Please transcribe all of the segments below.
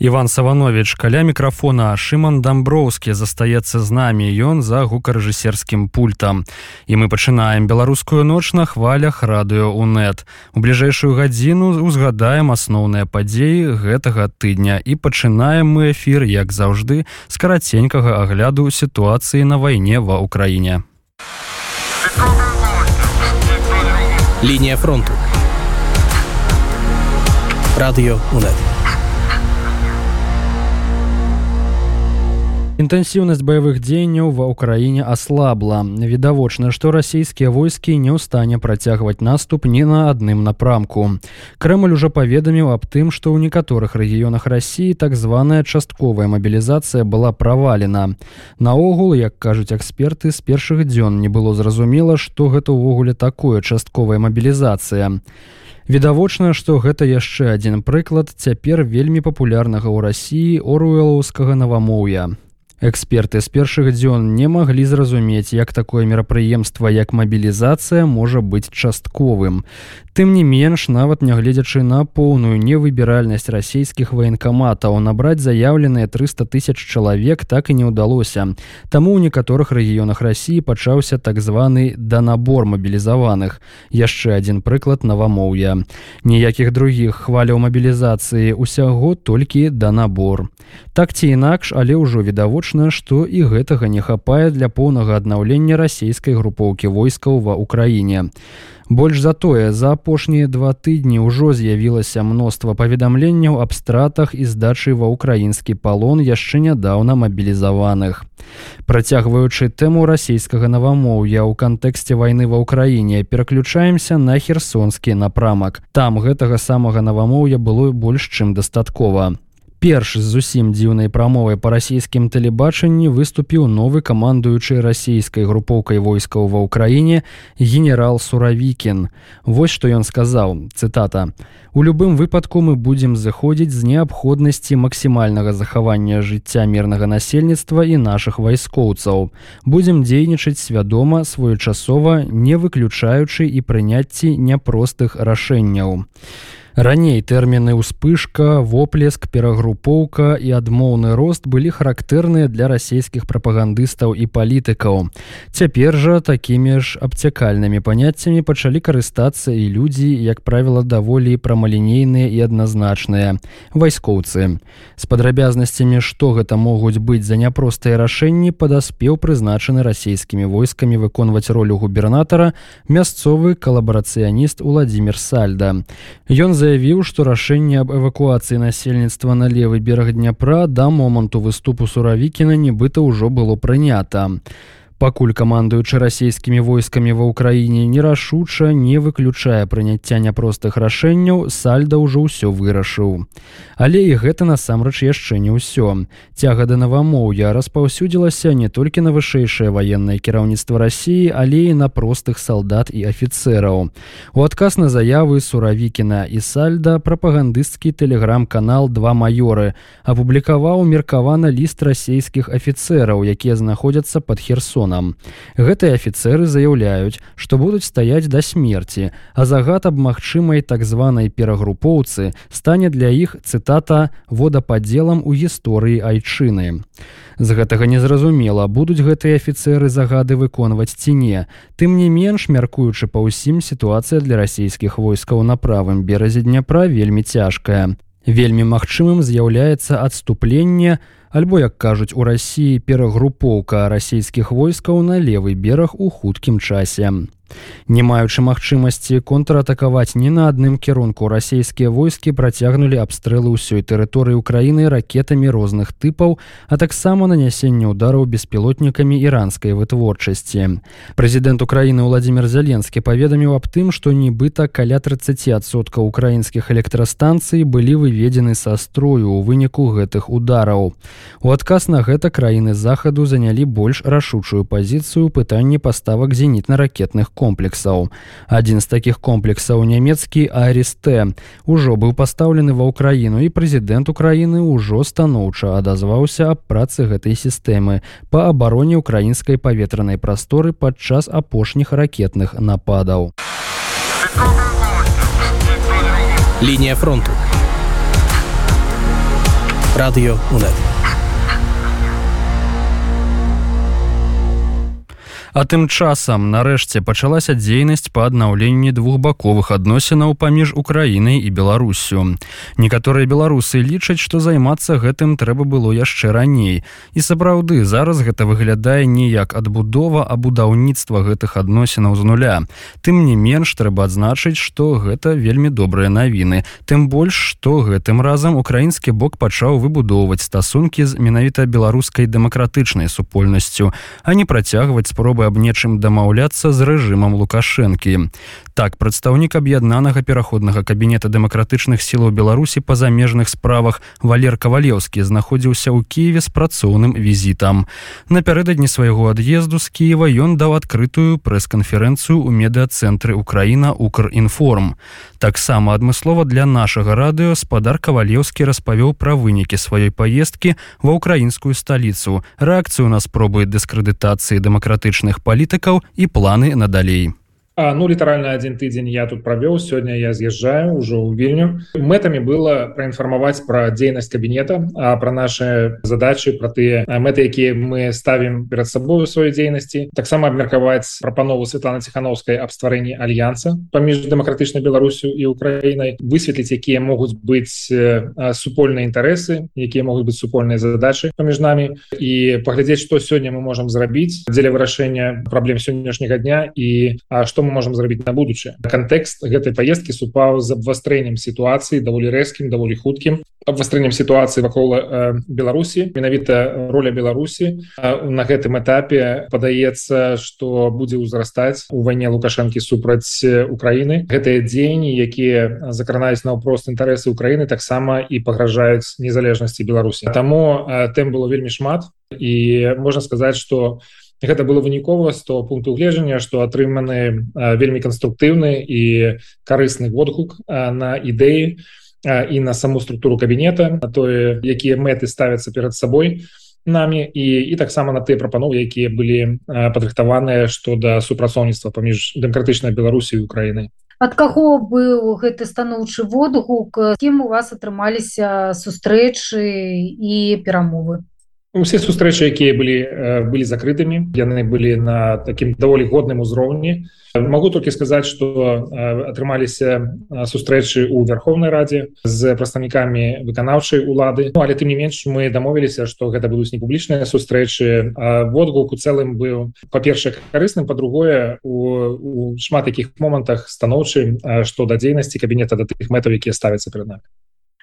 Іван Саванович каля мікрафона Шман Дамброўскі застаецца з намі ён за гукарэжысерскім пультам. І мы пачынаем беларускую ноч на хвалях радыё УНэт. У бліжэйшую гадзіну узгадаем асноўныя падзеі гэтага тыдня і пачынаем мы эфір, як заўжды, з караценькага агляду сітуацыі на вайне ва ўкраіне. Лінія фронту. Радыё УНэт. Інтэнсіўнасць баявых дзеянняў ва ўкраіне аслабла. Відавочна, што расійскія войскі не ў стане працягваць наступ ні на адным напрамку. Крэмль ужо паведаміў аб тым, што ў некаторых рэгіёнах рассіі так званая частковая мабілізацыя была правалена. Наогул, як кажуць эксперты, з першых дзён не было зразумела, што гэта ўвогуле такое частковая мабілізацыя. Відавочна, што гэта яшчэ адзін прыклад цяпер вельмі папулярнага ў рассіі оруэлаўскага навамоўя. Эксперты з першых дзён не маглі зразумець, як такое мерапрыемства, як мабілізацыя можа быць частковым. Тым не менш, нават нягледзячы на поўную невыбіральнасць расійскіх ваенкаматаў, набраць заяўленыя 300 тысяч чалавек так і не ўдалося. Таму ў некаторых рэгіёнах рассіі пачаўся так званы данабор мабілізаваных. Яшчэ адзін прыклад навамоўя. Ніякіх другіх хваляў мабілізацыі усяго толькі данабор. Так ці інакш, але ўжо відавочна відавочна, што і гэтага не хапае для поўнага аднаўлення расійскай групоўкі войскаў ва ўкраіне. Больш за тое, за апошнія два тыдні ўжо з'явілася мноства паведамленняў аб стратах і здачы ва ўкраінскі палон яшчэ нядаўна мабілізаваных. Працягваючы тэму расійскага навамоўя ў кантэксце вайны ва ўкраіне пераключаемся на херсонскі напрамак. Там гэтага самага навамоўя было больш чым дастаткова. Перш з зусім дзіўнай прамовай па расійскім тэлебачанні выступіў новы камандуючы расійскай групоўкай войскаў ва ўкраіне генерал суравікін. Вось што ён сказаў цытата: У любым выпадку мы будзем зыходзіць з неабходнасці максімальнага захавання жыцця мірнага насельніцтва і нашых вайскоўцаў. Будзем дзейнічаць свядома своечасова, не выключаючы і прыняцці няпростых рашэнняў. Раней тэрміны ўспышка, воплеск, перагрупоўка і адмоўны рост былі характэрныя для расійскіх прапагандыстаў і палітыкаў. Цяпер жа такімі ж абцякальнымі паняццямі пачалі карыстацца і людзі, як правіла, даволі прамалінейныя і адназначныя вайскоўцы. З падрабязнасцямі, што гэта могуць быць за няпростыя рашэнні, падаспеў прызначаны расійскімі войскамі выконваць ролю губернатара мясцовы калабарацыяніст Владзімир Сальда. Ён заявіў, што рашэнне аб эвакуацыі насельніцтва на левы бераг дняпра да моманту выступу суравікіна нібыта ўжо было прынята пакуль камандуючы расійскімі войскамі ва ўкраіне нерашуча не выключае прыняцця няпростых рашэнняў сальда ўжо ўсё вырашыў. Але і гэта насамрэч яшчэ не ўсё. Цяга да навамоўя распаўсюдзілася не толькі на вышэйшае ваеннае кіраўніцтва рассіі але і на простых салдат і афіцэраў. У адказ на заявы суравікіна і сальда прапагандысцкі тэлеграм-канал два маёры апублікаваў меркавана ліст расійскіх афіцэраў якія знаходзяцца под херсон законам. Гэтыя афіцеры заяўляюць, што будуць стаяць да смерці, а загад аб магчымай так званай перагрупоўцы стане для іх цытата водападзелам у гісторыі айчыны. З гэтага незразумела, будуць гэтыя афіцеры загады выконваць ці не. Тым не менш, мяркуючы па ўсім сітуацыя для расійскіх войскаў на правым беразе дняпра вельмі цяжкая. Вельмі магчымым з'яўляецца адступленне, альбо як кажуць у рассіі перагрупоўка расійскіх войскаў на левый бераг у хуткім часе. Не маючы магчымасці контратакаваць ні на адным кірунку расійскія войскі працягнулі абстрэлы ўсёй тэрыторыі ўкраіны ракетамі розных тыпаў, а таксама нанясенне ўдараў беспілотнікамі іранскай вытворчасці. Прэзідэнт Украіны Владзімир Зяленскі паведаміў аб тым, што нібыта каля 30соткаў украінскіх электрастанцый былі выведзены са строю ў выніку гэтых удараў. У адказ на гэта краіны захаду занялі больш рашучую пазіцыю пытанні паставак зенітна-ракетных комплексаў. Адзін з такіх комплексаў нямецкі арысте ужо быў пастаўлены ва ўкраіну і прэзідэнт украіны ўжо станоўча адазваўся аб працы гэтай сістэмы па абароне украінскай паветранай прасторы падчас апошніх ракетных нападаў. Лінія фронту. Радыё унет А тым часам нарэшце пачалася дзейнасць па аднаўленні двухбаковых адносінаў паміж украінай і беларусю. Некаторыя беларусы лічаць што займацца гэтым трэба было яшчэ раней. І сапраўды зараз гэта выглядае не як адбудова а будаўніцтва гэтых адносінаў з нуля. Тым не менш трэба адзначыць што гэта вельмі добрыя навіны. Тым больш што гэтым разам украінскі бок пачаў выбудоўваць стасункі з менавіта беларускай дэмакратычнай супольнасцю а не працягваць спробы спробы аб нечым дамаўляцца з рэжымам лукашэнкі. Так прадстаўнік аб'яднанага пераходнага кабінета дэмакратычных сілаў беларусі па замежных справах валер кавалеўскі знаходзіўся ў кіеве з працоўным візітам. Напярэдадні свайго ад'езду з кіева ён даў адкрытую прэс-канферэнцыю ў медыацэнтры украіна укрінформ таксама адмыслова для нашага радыё спадар кавалеўскі распавёў пра вынікі сваёй паездкі ва ўкраінскую сталіцу. Рэакцыю на спробы дыскрэдытацыі дэмакратычных палітыкаў і планы надалей А, ну літаральна один тыдзень я тут правёў сёння я з'язджаю ўжо ў вільню мэтамі было праінфармаваць пра дзейнасць кабінета а пра наши задачи про тыя мэты якія мы ставім перад сабою сваёй дзейнасці таксама абмеркаваць прапанову Светлана ціхановскай аб стварэнні альянса паміж дэмакратычнай беларусю і украінай высветліць якія могуць быць супольныя інтарэсы якія могуць быць супольныя задачи паміж намі і паглядзець што сёння мы можемм зрабіць дзеля вырашэння праблем сённяшняга дня і а што мы можем зрабіць на будучае кантэкст гэтай поездки супаў з абвастрэннем сітуацыі даволі рэзкім даволі хуткім абвастрэннем сітуацыі вакол э, беларусі менавіта роля беларусі э, на гэтым этапе падаецца что будзе ўзрастаць у вайне лукашэнкі супраць украіны гэтыя дзеянні якія закранаюць наўпрост інтарэсы украіны таксама і пагражаюць незалежнасці беларусі таму э, тэм было вельмі шмат. І можна сказаць что у гэта было вынікова з того пункту гледжання что атрыманы вельмі канструктыўны і карысны водгук на ідэі і на саму структуру кабінета на тое якія мэты ставяцца перад сабой нами і і таксама на тыя прапановы якія былі падрыхтаваныя што да супрацоўніцтва паміж дэмакратычнай беларусі украінай. Ад каго быў гэты станоўчы водгук? Кім у вас атрымаліся сустрэчы і перамовы усе сустрэчы якія былі былі закрытымі яны былі на такім даволі годным узроўні могу толькі сказаць что атрымаліся сустрэчы у верховнай радзе з прадстаўнікамі выканаўчай улады ну, але тым не менш мы дамовіліся что гэта будуць не публічныя сустрэчы водгук у цэлым быў па-першае карысным по-другое у, у шмат якіх момантах станоўчы што да дзейнасці кабінета да тых мэтаў якія ставяцца перад нами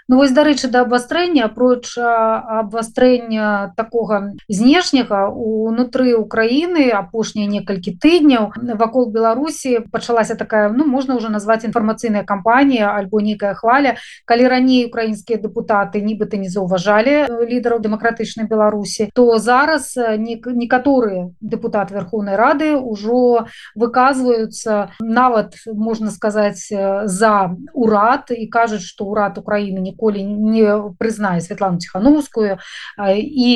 Ну вось дарэчы да абвастрэння апроч абвастрэння такога знешняга унутры Украіны апошнія некалькі тыдняў вакол Беларусі пачалася такая ну можна ўжо назваць інфармацыйная кампанія альбо нейкая хваля калі раней украінскія дэпутаты нібыта не заўважалі лідараў дэмакратычнай Беларусі то зараз некаторыя дэпутаты Верховнай рады ўжо выказваюцца нават можна сказаць за урад і кажуць што ўрад Украіны не ніколі не прызнае Святлану ціхановскую і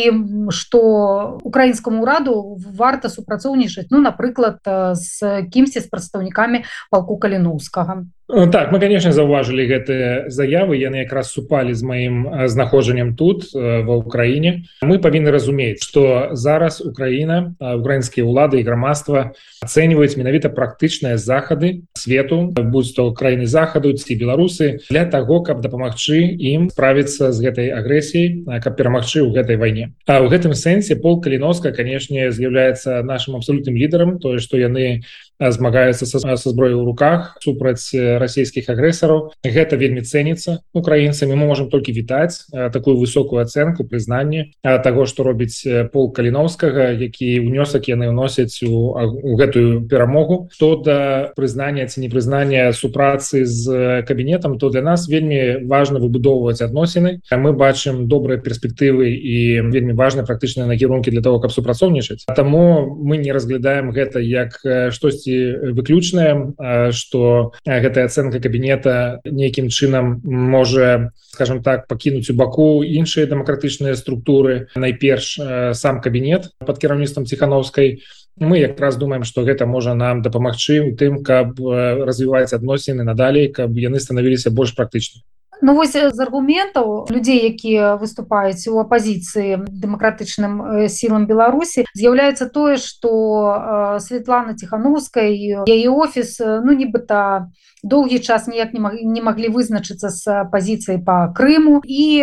што украінскаму ўраду варта супрацоўнічаць ну напрыклад з кімсьці з прадстаўнікамі палку каліноўскага так мы конечно заўважылі гэтыя заявы яны якраз супалі з маім знаходжаннем тут ва ўкраіне мы павінны разумець что зараз Украіна украінскія ўлады і грамадства ацэньваюць менавіта практычныя захады свету будь то краіны захаду ці беларусы для того каб дапамагчы ім справіцца з гэтай агрэсіяй каб перамагчы ў гэтай вайне. А ў гэтым сэнсе пол каліноска канешне з'яўляецца нашим абсолютным лідарам тое што яны змагаюцца са, зброі ў руках супраць расійскіх агрэсараў. Гэта вельмі цэніцца украінцамі. Мы можемм толькі вітаць такую высокую ацэнку прызнанне таго што робіць пол каліновскага які ўнёсак яны ўносяць у, у гэтую перамогу. То да прызнання ці непрызнання супрацы з кабінетам то для нас вельмі важна выбудоўваць адносіны. Мы бачым добрыя перспектывы і вельмі важна практычныя накірункі для того каб супрацоўнічаць. Таму мы не разглядаем гэта як штосьці ці выключная что гэтая ацэнка кабінета нейкім чынам можа скажем так пакінуць у баку іншыя дэмакратычныя структуры. Найперш сам кабінет под кіраўніцтвам ціхановскай мы якраз думаем что гэта можа нам дапамагчы у тым каб развіваць адносіны надалей каб яны станавіліся больш практычнымі Ну вось з аргументаў людзей якія выступаюць у апазіцыі дэмакратычным сілам беларусі з'яўляецца тое што Светлана ціхановская яе офіс ну нібыта доўгі час ніяк не маглі не маглі вызначыцца з пазіцыяй по Крыму. І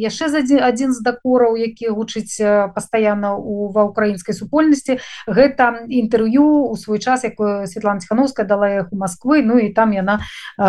яшчэ за адзін з дакораў які гучыць пастаянна у ва украінскай супольнасці гэта інтэрв'ю у свой час якое Светлана ціхановская дала іх у Москвы Ну і там яна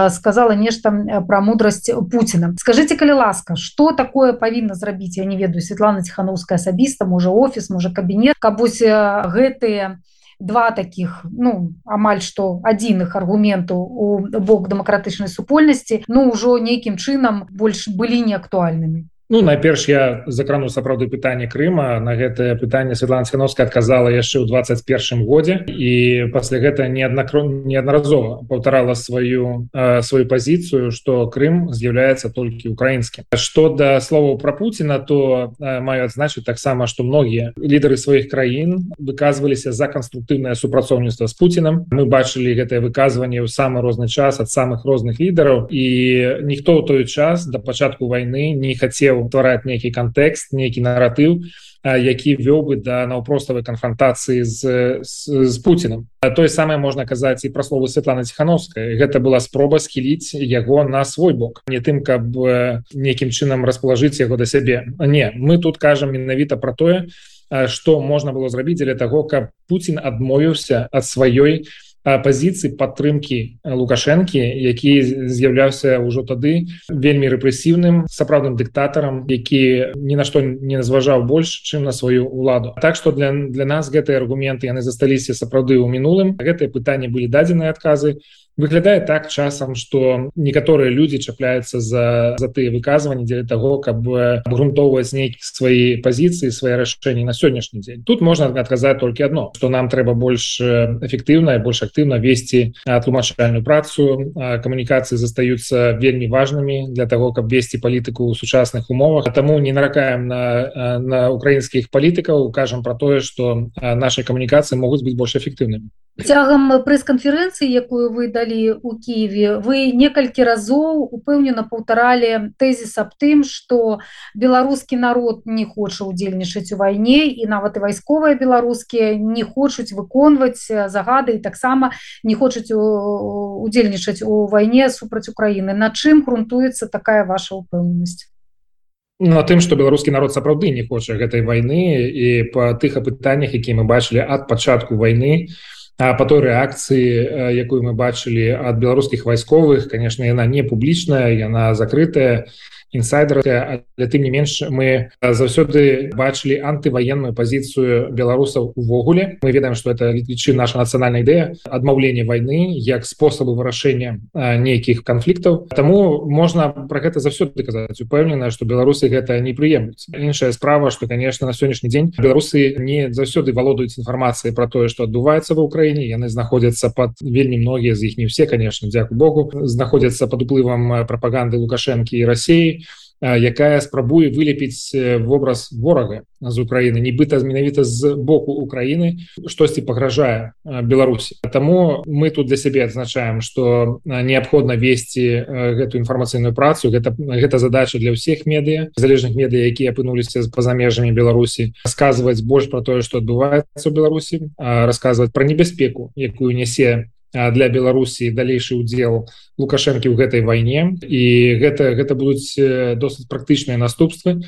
сказала нешта пра мудрасць Пуціна скажите калі ласка что такое павінна зрабіць я не ведаю Светлана ціхановская асабіста можа офіс можа кабінет кабусь гэтыя два таких ну амаль что адзіных аргументаў у бок дэмакратычнай супольнасці ну ўжо нейкім чынам больш былі неактуальнымі Ну найперш я закрану сапраўды пытанне Крыма. На гэтае пытанне Светлана Схановская адказала яшчэ ў 21 годзе. І пасля гэта неаднакро неаднаразова паўтарала сваю э, сваю пазіцыю што Крым з'яўляецца толькі украінскім. Што да словаў пра Пуціна то э, маю адзначыць таксама што многія лідары сваіх краін выказваліся за канструктыўнае супрацоўніцтва з Пуцінам мы бачылі гэтае выказванне ў самы розны час ад самых розных лідараў. І ніхто ў той час да пачатку войны не хацеў утвараць нейкі кантэкст нейкі наратыў які вёў бы да наўпроставай канфронтацыі з, з, з Пуціным тое самае можна казаць і пра словы Светлана ціхановская гэта была спроба схіліць яго на свой бок не тым каб нейкім чынам расположыць яго да сябе. Не мы тут кажам менавіта пра тое што можна было зрабіць для таго каб Пуін адмовіўся ад сваёй у пазіцыі падтрымки лукашэнкі які з'яўляўся ўжо тады вельмі рэпрэсіўным сапраўдным дыктатарам які ні на што не назважаў больш чым на сваю ўладу. Так что для для нас гэтыя аргументы яны засталіся сапраўды ў мінулым. Гэтыя пытанні былі дадзеныя адказы выглядае так часам что некаторыя люди чапляются за за тыя выказывания дзеля того каб абгрунтоўваць нейкі свои позиции свои рашэнні на сённяшні дзень. Тут можно отказать только одно что нам трэба больш эффектыўна больш актыўна весці тлумачальную працу. Камунікацыі застаюцца вельмі важными для того каб весці палітыку ў сучасных умовах. Тому не наракаем на на украінскіх палітыкаў кажам про тое что наши камунікацыі могуць быть больш эффектыўнымі цягам прэс-канферэнцыі якую вы далі у Киеве. Вы некалькі разоў упэўнена паўтаралі тэзіс аб тым что беларускі народ не хоча удзельнічаць у вайне і нават і вайсковыя беларускія не хочуць выконваць загады і таксама не хочуць удзельнічаць у вайне супраць Украіны на чым грунтуецца такая ваша упэўненасць на тым что беларускі народ сапраўды не хоча гэтай войны і по тых апытаннях які мы бачылі ад пачатку войны то по той рэакцыі якую мы бачылі ад беларускіх вайсковых конечно яна не публічная яна закрытая інсайдерская але тым не менш мы заўсёды бачылі антываенную пазіцыю беларусаў увогуле. Мы ведаем что это лічы наша нацыянальная ідэя адмаўлення войны як спосабу вырашэння нейкіх канфліктаў. Таму можна про гэта заўсёды казаць упэўнена что беларусы гэта не прыемлюць іншая справа что конечно на сённяшні дзень беларусы не заўсёды валодаюць інфармацыяй про тое что адбываецца в Украіне яны знаходзяцца под вельмі многія з іх не все конечно дзяку Богу знаходзяцца под уплывам прапаганды лукашэнкі і Росіі якая спрабуе вылепіць вобраз ворага з Украіны нібыта менавіта з боку Украіны штосьці пагражае Беларусі. Таму мы тут для сябе адзначаем што неабходна весці гэту інфармацыйную працу. Гэта гэта задача для ўсіх медыя залежных медыя якія апынуліся па-за межамі Беларусі. Расказваць больш пра тое што адбываецца ў Беларусі расказваць пра небяспеку якую нясе для беларусі далейшы удзел лукашэнкі ў гэтай вайне. І гэта гэта будуць досыць практычныя наступствы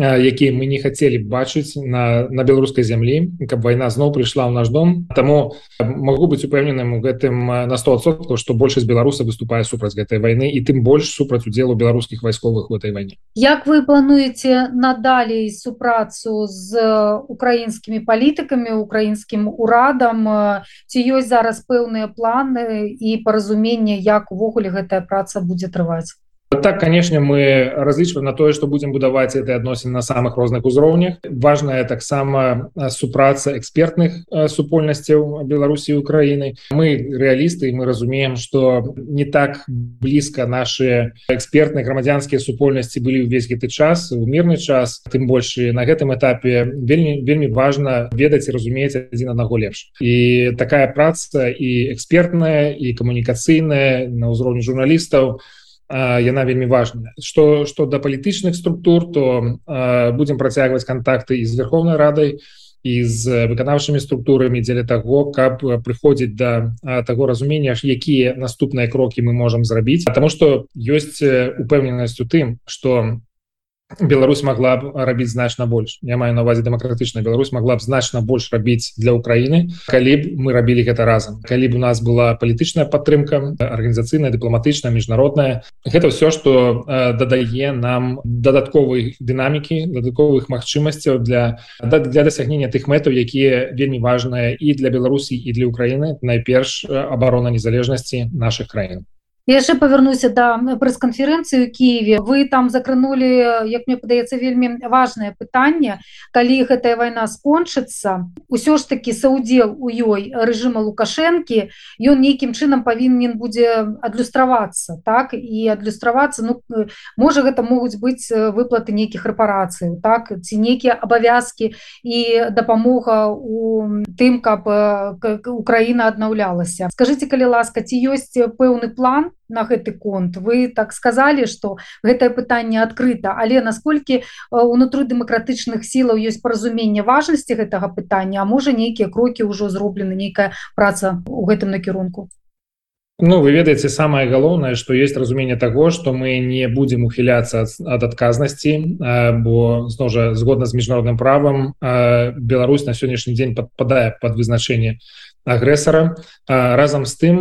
якія мы не хацелі бачыць на на беларускай зямлі каб вайна зноў прыйшла ў наш дом. Таму могу быць упэўненым у гэтым на 100 што большасць беларуса выступае супраць гэтай вайны і тым больш супраць удзелу беларускіх вайсковых у этой вайне. Як вы плануеце надалей супрацу з украінскімі палітыкамі украінскім урадам? Ці ёсць зараз пэўныя планы і паразумення як увогуле гэтая праца будзе трываць так канешне мы разлічваем на тое што будзем будаваць этой адносін на самых розных узроўнях важная таксама супраца экспертных супольнасцяў беларусі украіны мы рэалісты мы разумеем что не так блізка наши экспертныя грамадзянскія супольнасці былі ўвесь гэты час у мірны час. Тым больш на гэтым этапе вельмі вельмі важна ведаць і разумець адзін аднаго лепш і такая праца і экспертная і камунікацыйная на ўзроўні журналістаў яна вельмі важная. Что что до палітычных структур то будем працягваць контакты і з верховной радай і з выканаўчымі структурамі дзеля того каб прыходзіць да того разумення якія наступныя крокі мы можемм зрабіць потому что ёсць упэўненасць у тым что Беларусь могла б рабіць значна больш. Я маю на увазе дэмакратычная Беларусь могла б значна больш рабіць для Украіны калі б мы рабілі гэта разам. Калі б у нас была палітычная падтрымка арганізацыйная дыпламатычная міжнародная. Гэта ўсё что дадае нам дадатковай дынамікі дадатковых магчымасцяў для для дасягнення тых мэтаў якія вельмі важныя і для Беларусі і для Украіны. Найперш абарона незалежнасці наших краін яшчэ павярнуся да прэс-канферэнцыі у Киеве вы там закранули як мне падаецца вельмі важное пытанне калі гэтая вайна скончыцца ўсё ж таки саудзел у ёй рэжыма лукашэнкі ён нейкім чынам павінен будзе адлюстравацца так? І адлюстравацца Ну можа гэта могуць быць выплаты нейкіх рэпарацый так? Ці нейкія абавязкі і дапамога у тым каб Украіна аднаўлялася. Скажите калі ласка ці ёсць пэўны план на гэты конт. Вы так сказали что гэтае пытанне адкрыта. Але насколькі унутры дэмакратычных сілаў ёсць паразумение важнасці гэтага пытання а можа нейкія крокі ўжо зроблены нейкая праца у гэтым накірунку? Ну вы ведаеце самое галоўнае что есть разумение того что мы не будем ухіляться ад адказнасці бо зно жа згодна з міжнародным правам Беларусь на сённяшні дзень подпадае под вызначение агрэсара. Разам з тым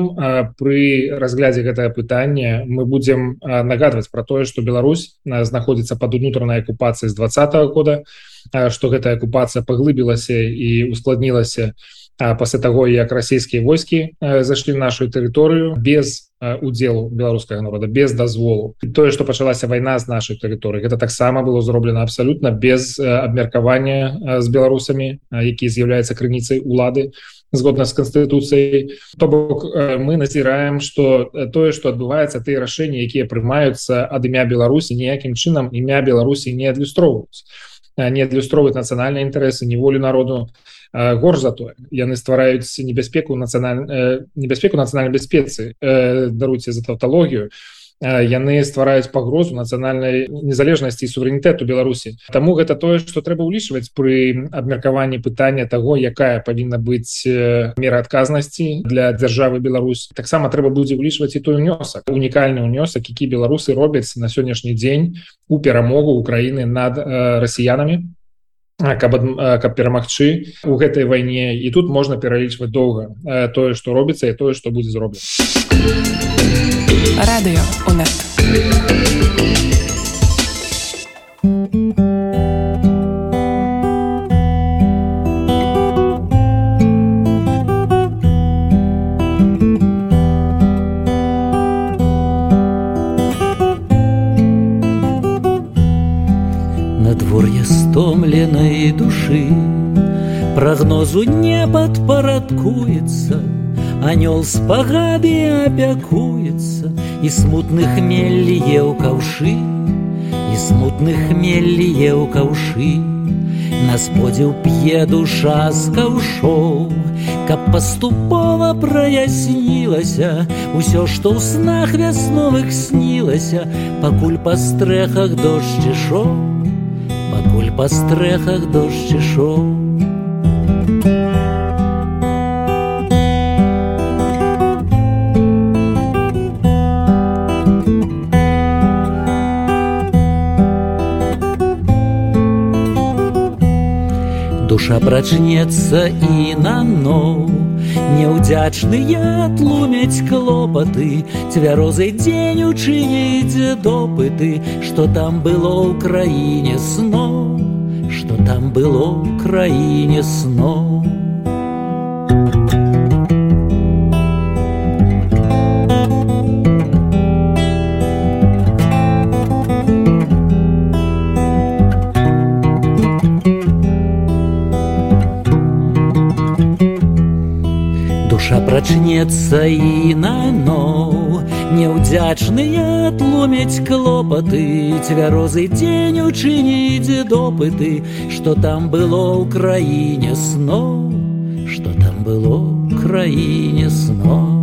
пры разглядзе гэтае пытанне мы будзем нагадваць про тое что Беларусь знаходзіцца под унутранай акупацыі з двадцатого года что гэтая акупацыя паглыбілася і ускладнілася пасля таго як расійскія войскі зайшлі нашу тэрыторыю без удзелу беларускага народа без дазволу. Тое что пачалася вайна з нашай тэрыторыі гэта таксама было зроблена абсалютна без абмеркавання з беларусамі які з'яўляецца крыніцай улады. у згодна з канстытуцыяй то бок мы назіраем что тое что адбываецца ты рашэнні якія прымаюцца ад імя Беларусі ніякім чынам імя Беларусі не адлюстроўваюць. Не адлюстроўваюць нацыянальныя інтарэсы не волю народу. Горш за тое яны ствараюць небяспеку нацыянальную небяспеку нацыянальнай бяспецы. Даруйце за тавталогію. то яны ствараюць пагрозу нацыянальнай незалежнасці суверэнітэту беларусі. Таму гэта тое што трэба ўлічваць пры абмеркаванні пытання того якая павінна быць мера адказнасці для дзяржавы Беларусь. Таксама трэба будзе ўлічваць і той унёсак унікальны унёсак які беларусы робяць на сённяшні дзень у перамогу Украіны над расіянамі каб каб перамагчы у гэтай вайне. І тут можна пералічваць доўга тое што робіцца і тое што будзе зроблена радыё унет. Надвор'е стомленай душы прогнозу не падпарадкуецца анёл спагады апякуецца і смутны хмеллі еў каўшы і смутны хмеллі еў каўшы на сподзеў п'е душа з каўшоў каб паступова праяснілася ўсё што ў снах вясновых снілася пакуль па стрэхах дождж ішоў пакуль па стрэхах дождж ішоў душа прачнецца і наноў Няўдзячныя тлумяць клопаты цвярозай дзень учыніць допыты. Што там было ў краіне сноў што там было ў краіне сноў пачнецца і наноў Няўдзячныя тлумяць клопаты цвярозы дзень учыніць допыты, што там было ў краіне сноў, што там было краіне сноў.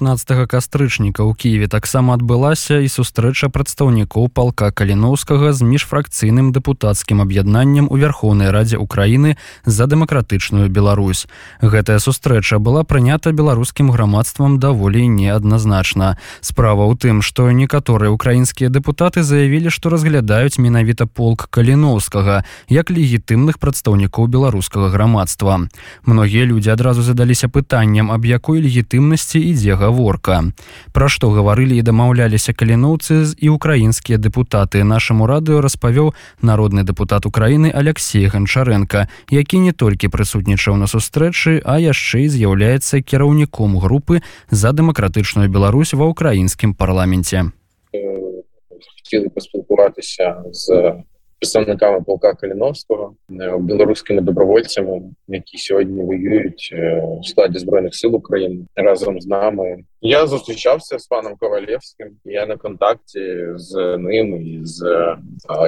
19 кастрычніка ў Киеве таксама адбылася і сустрэча прадстаўнікоў палка каліноўскага з міжфракцыйным дэпутацкім аб'яднаннем у верхоўнай радзе Украіны за дэмакратычную Беларусь. Гэтая сустрэча была прынята беларускім грамадствам даволі неадназначна. Справа ў тым, што некаторыя украінскія дэпутаты заявілі, што разглядаюць менавіта полк каліноўскага як легітымных прадстаўнікоў беларускага грамадства. Многія людзі адразу задаліся пытанням, аб якой легітымнасці ідзе ідзе гаворка пра што гаварылі і дамаўляліся каліноўцы і украінскія дэпутаты нашаму радыё распавёў народны дэпутат украіны алексей ганчаренко які не толькі прысутнічаў на сустрэчы а яшчэ і з'яўляецца кіраўніком групы за дэмакратычную Беларусь ва ўкраінскім парламенце. Хотіли поспілкуватися з представниками полка Каліновського, білоруськими добровольцями, які сьогодні воюють в складі збройних сил України разом з нами. Я зустрічався з паном Ковалєвським. Я на контакті з ним і з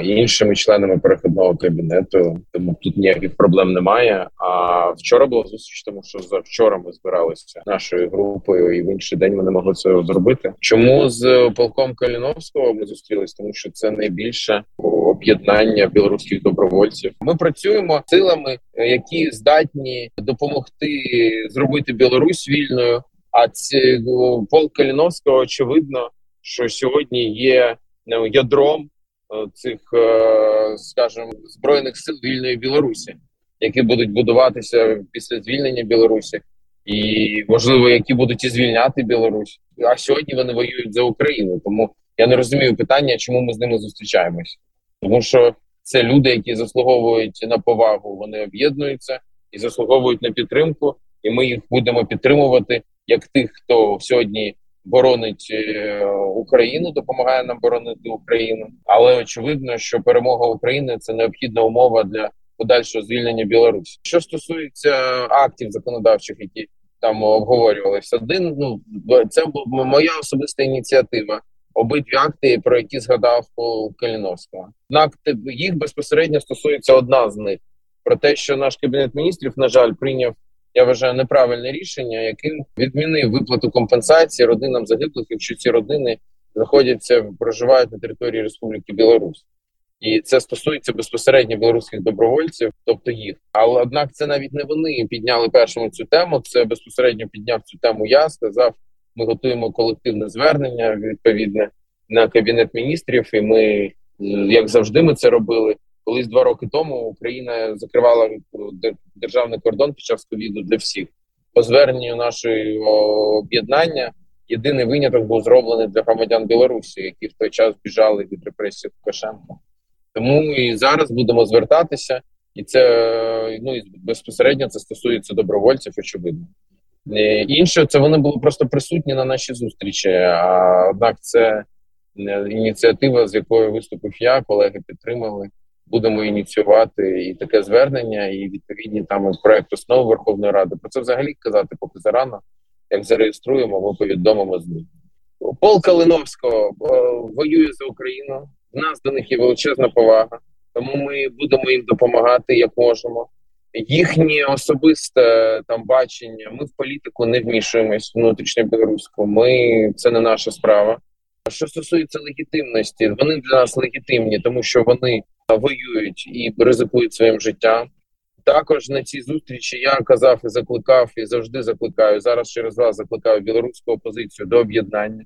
іншими членами перехідного кабінету. Тому тут ніяких проблем немає. А вчора була зустріч, тому що за вчора ми збиралися нашою групою, і в інший день ми не могли це зробити. Чому з полком Каліновського ми зустрілись? Тому що це найбільше об'єднання білоруських добровольців. Ми працюємо силами, які здатні допомогти зробити Білорусь вільною. А ці полк Каліновського очевидно, що сьогодні є ну, ядром цих, скажімо, збройних сил вільної Білорусі, які будуть будуватися після звільнення Білорусі, і можливо, які будуть і звільняти Білорусь. А сьогодні вони воюють за Україну. Тому я не розумію питання, чому ми з ними зустрічаємось, тому що це люди, які заслуговують на повагу, вони об'єднуються і заслуговують на підтримку, і ми їх будемо підтримувати як тих, хто сьогодні боронить Україну, допомагає нам боронити Україну. Але очевидно, що перемога України це необхідна умова для подальшого звільнення Білорусі. Що стосується актів законодавчих, які там обговорювалися, один ну це моя особиста ініціатива. Обидві акти, про які згадав Каліновського. Акти їх безпосередньо стосується одна з них про те, що наш кабінет міністрів, на жаль, прийняв я вважаю неправильне рішення, яким відмінив виплату компенсації родинам загиблих, якщо ці родини знаходяться проживають на території Республіки Білорусь, і це стосується безпосередньо білоруських добровольців, тобто їх. Але однак, це навіть не вони підняли першому цю тему. Це безпосередньо підняв цю тему. Я сказав, ми готуємо колективне звернення відповідне на кабінет міністрів, і ми як завжди, ми це робили. Колись два роки тому Україна закривала державний кордон під час ковіду для всіх. По зверненню нашої об'єднання єдиний виняток був зроблений для громадян Білорусі, які в той час біжали від репресій Лукашенка. Тому і зараз будемо звертатися, і це ну і безпосередньо це стосується добровольців. Очевидно, інше це вони були просто присутні на нашій зустрічі. А однак, це ініціатива, з якою виступив я, колеги підтримали будемо ініціювати і таке звернення, і відповідні там проект основи Верховної Ради. Про це взагалі казати поки зарано. Як зареєструємо, ми повідомимо з ним. Пол Калиновського воює за Україну. В нас до них є величезна повага, тому ми будемо їм допомагати як можемо. Їхнє особисте там бачення. Ми в політику не вмішуємось внутрішньо білоруську. Ми це не наша справа. Що стосується легітимності, вони для нас легітимні, тому що вони воюють і ризикують своїм життям. Також на цій зустрічі я казав і закликав, і завжди закликаю зараз. Через вас закликаю білоруську опозицію до об'єднання.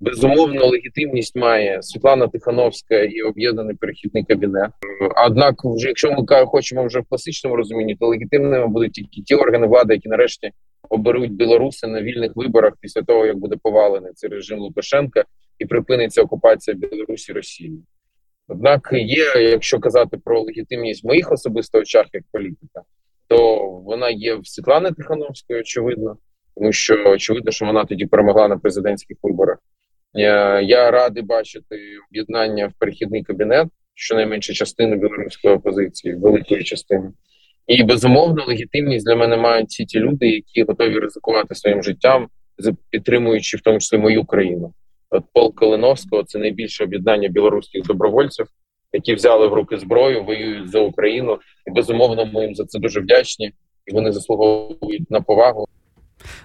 Безумовно, легітимність має Світлана Тихановська і об'єднаний перехідний кабінет. Однак, вже якщо ми хочемо вже в класичному розумінні, то легітимними будуть тільки ті органи влади, які нарешті оберуть білоруси на вільних виборах після того, як буде повалений цей режим Лукашенка, і припиниться окупація Білорусі Росії. Однак є, якщо казати про легітимність моїх особисто очах як політика, то вона є в Світлани Тихановської, очевидно, тому що очевидно, що вона тоді перемогла на президентських виборах. Я, я радий бачити об'єднання в перехідний кабінет, щонайменше частини білоруської опозиції, великої частини. І безумовно, легітимність для мене мають ці ті люди, які готові ризикувати своїм життям, підтримуючи в тому числі мою країну. От Пол Калиновського це найбільше об'єднання білоруських добровольців, які взяли в руки зброю, воюють за Україну, і безумовно ми їм за це дуже вдячні, і вони заслуговують на повагу.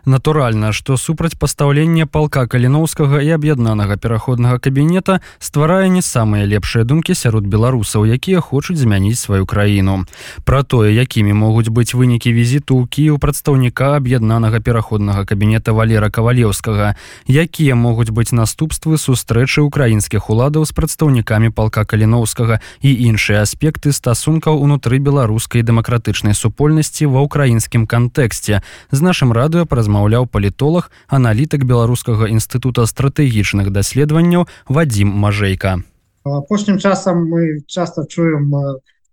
Натуральна, што супрацьпастаўленне палка каліноўскага і аб'яднанага пераходнага кабінета стварае не самыя лепшыя думкі сярод беларусаў, якія хочуць змяніць сваю краіну. Пра тое, якімі могуць быць вынікі візіту ў Кіў прадстаўніка аб'яднанага пераходнага кабінета Валера кавалеўскага, якія могуць быць наступствы сустрэчы украінскіх уладаў з прадстаўнікамі палка каліноўскага і іншыя аспекты стасункаў унутры беларускай дэмакратычнай супольнасці ва ўкраінскім кантэксце з нашым радыё паразмаўляў палітолог аналітык беларускага інстытута стратэгічных даследаванняў вадзім мажэйка. Апошнім часам мы часто чуем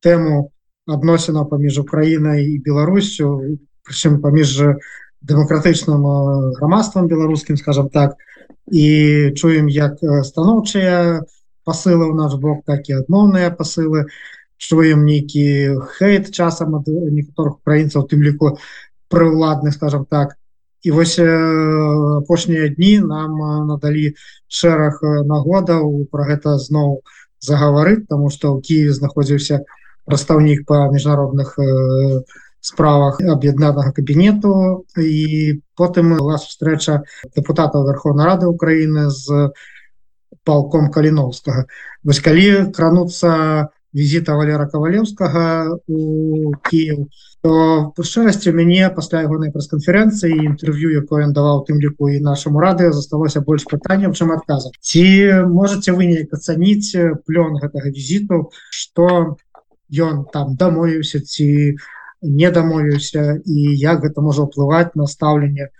тэму адносінаў паміж украінай і беларусю прычым паміж дэмакратычным грамадствам беларускім скажем так. І чуем як станоўчыя пасылы ў наш бок так і адмоўныя пасылы. Чуем нейкі хейт часам ад некаторых украінцаў тым ліку прыўладных скажем так і вось апошнія дні нам надалі шэраг нагодаў про гэта зноў загаварыць тому что ў Киеве знаходзіўся прадстаўнік по міжнародных справах аб'яднанага кабінету. І потым вас сустрэча депутатаў Верховной Рады Украіны з палком каліновскага. Вось калі крануцца візіта Валера кавалеўскага у Киев то по шчырасці мяне пасля ягонай прэс-канферэнцыі інтэрв'ю якое ён даваў тым ліку і нашаму рады засталося больш пытанняў чым адказа ці можете вы неяк ацаніць плён гэтага візіту что ён там дамовіўся ці не дамовіўся і як гэта можа ўплываць на стаўленне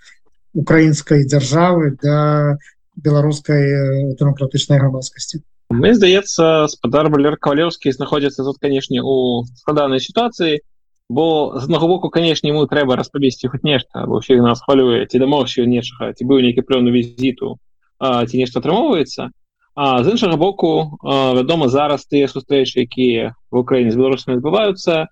украінскай дзяржавы да беларускай дэмакратычнай грамадскасці Мне здаецца спадар Валер кавалеўскі знаходзіцца тут канешне у складанай сітуацыі бо з аднаго боку канешне ему трэба распавесці хоць нешта бо ўсіх нас хвалюе ці дамоўся нечага ці быў нейкі плёну візіту а, ці нешта атрымоўваецца А з іншага боку вядома зараз тыя сустрэчы якія в Украіне з беларусамі адбываюцца